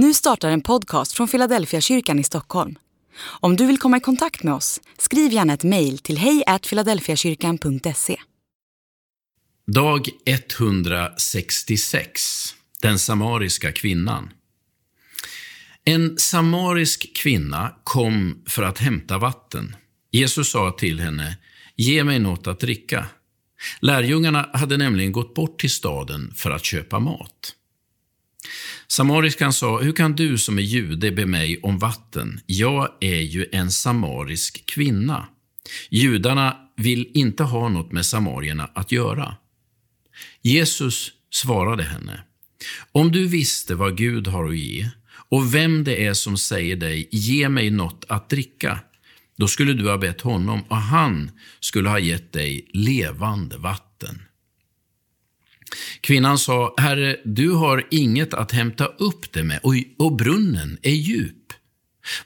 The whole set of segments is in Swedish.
Nu startar en podcast från Philadelphia kyrkan i Stockholm. Om du vill komma i kontakt med oss, skriv gärna ett mejl till hejfiladelfiakyrkan.se. Dag 166. Den samariska kvinnan. En samarisk kvinna kom för att hämta vatten. Jesus sa till henne, ge mig något att dricka. Lärjungarna hade nämligen gått bort till staden för att köpa mat. Samariskan sa, hur kan du som är jude be mig om vatten? Jag är ju en samarisk kvinna. Judarna vill inte ha något med samarierna att göra. Jesus svarade henne, om du visste vad Gud har att ge och vem det är som säger dig, ge mig något att dricka, då skulle du ha bett honom och han skulle ha gett dig levande vatten. Kvinnan sa, Herre, du har inget att hämta upp det med och, och brunnen är djup.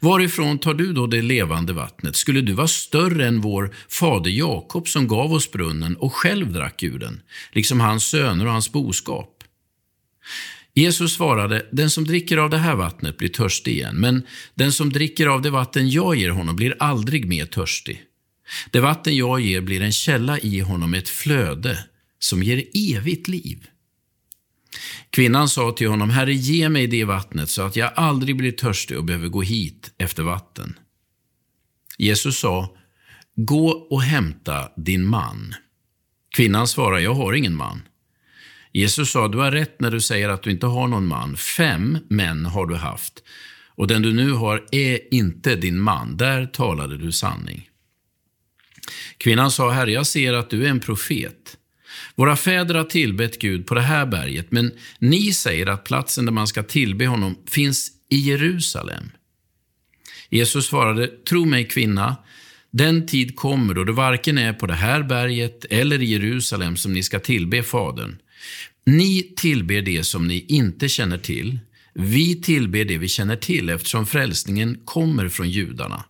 Varifrån tar du då det levande vattnet? Skulle du vara större än vår fader Jakob som gav oss brunnen och själv drack ur den, liksom hans söner och hans boskap? Jesus svarade, den som dricker av det här vattnet blir törstig igen, men den som dricker av det vatten jag ger honom blir aldrig mer törstig. Det vatten jag ger blir en källa i honom, ett flöde som ger evigt liv. Kvinnan sa till honom, Herre, ge mig det vattnet så att jag aldrig blir törstig och behöver gå hit efter vatten. Jesus sa, gå och hämta din man. Kvinnan svarade, jag har ingen man. Jesus sa, du har rätt när du säger att du inte har någon man. Fem män har du haft och den du nu har är inte din man. Där talade du sanning. Kvinnan sa, Herre, jag ser att du är en profet. Våra fäder har tillbett Gud på det här berget, men ni säger att platsen där man ska tillbe honom finns i Jerusalem. Jesus svarade, tro mig kvinna, den tid kommer då det varken är på det här berget eller i Jerusalem som ni ska tillbe Fadern. Ni tillber det som ni inte känner till. Vi tillber det vi känner till eftersom frälsningen kommer från judarna.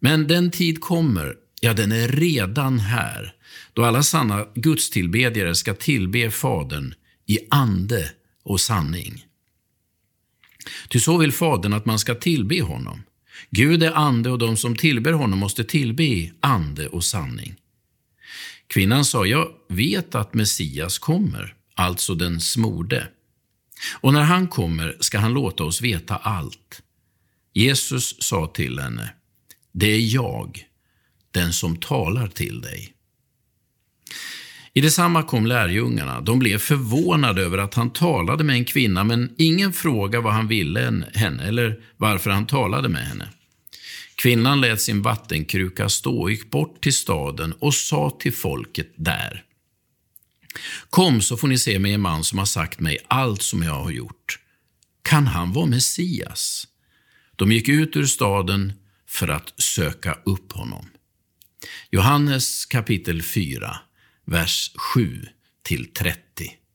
Men den tid kommer, ja, den är redan här, då alla sanna gudstillbedjare ska tillbe Fadern i ande och sanning. Ty så vill Fadern att man ska tillbe honom. Gud är ande och de som tillber honom måste tillbe i ande och sanning. Kvinnan sa, jag vet att Messias kommer, alltså den smorde. Och när han kommer ska han låta oss veta allt. Jesus sa till henne, det är jag, den som talar till dig. I detsamma kom lärjungarna. De blev förvånade över att han talade med en kvinna, men ingen frågade vad han ville henne eller varför han talade med henne. Kvinnan lät sin vattenkruka stå och gick bort till staden och sa till folket där. Kom så får ni se mig en man som har sagt mig allt som jag har gjort. Kan han vara Messias? De gick ut ur staden för att söka upp honom. Johannes kapitel 4, vers 7 till 30.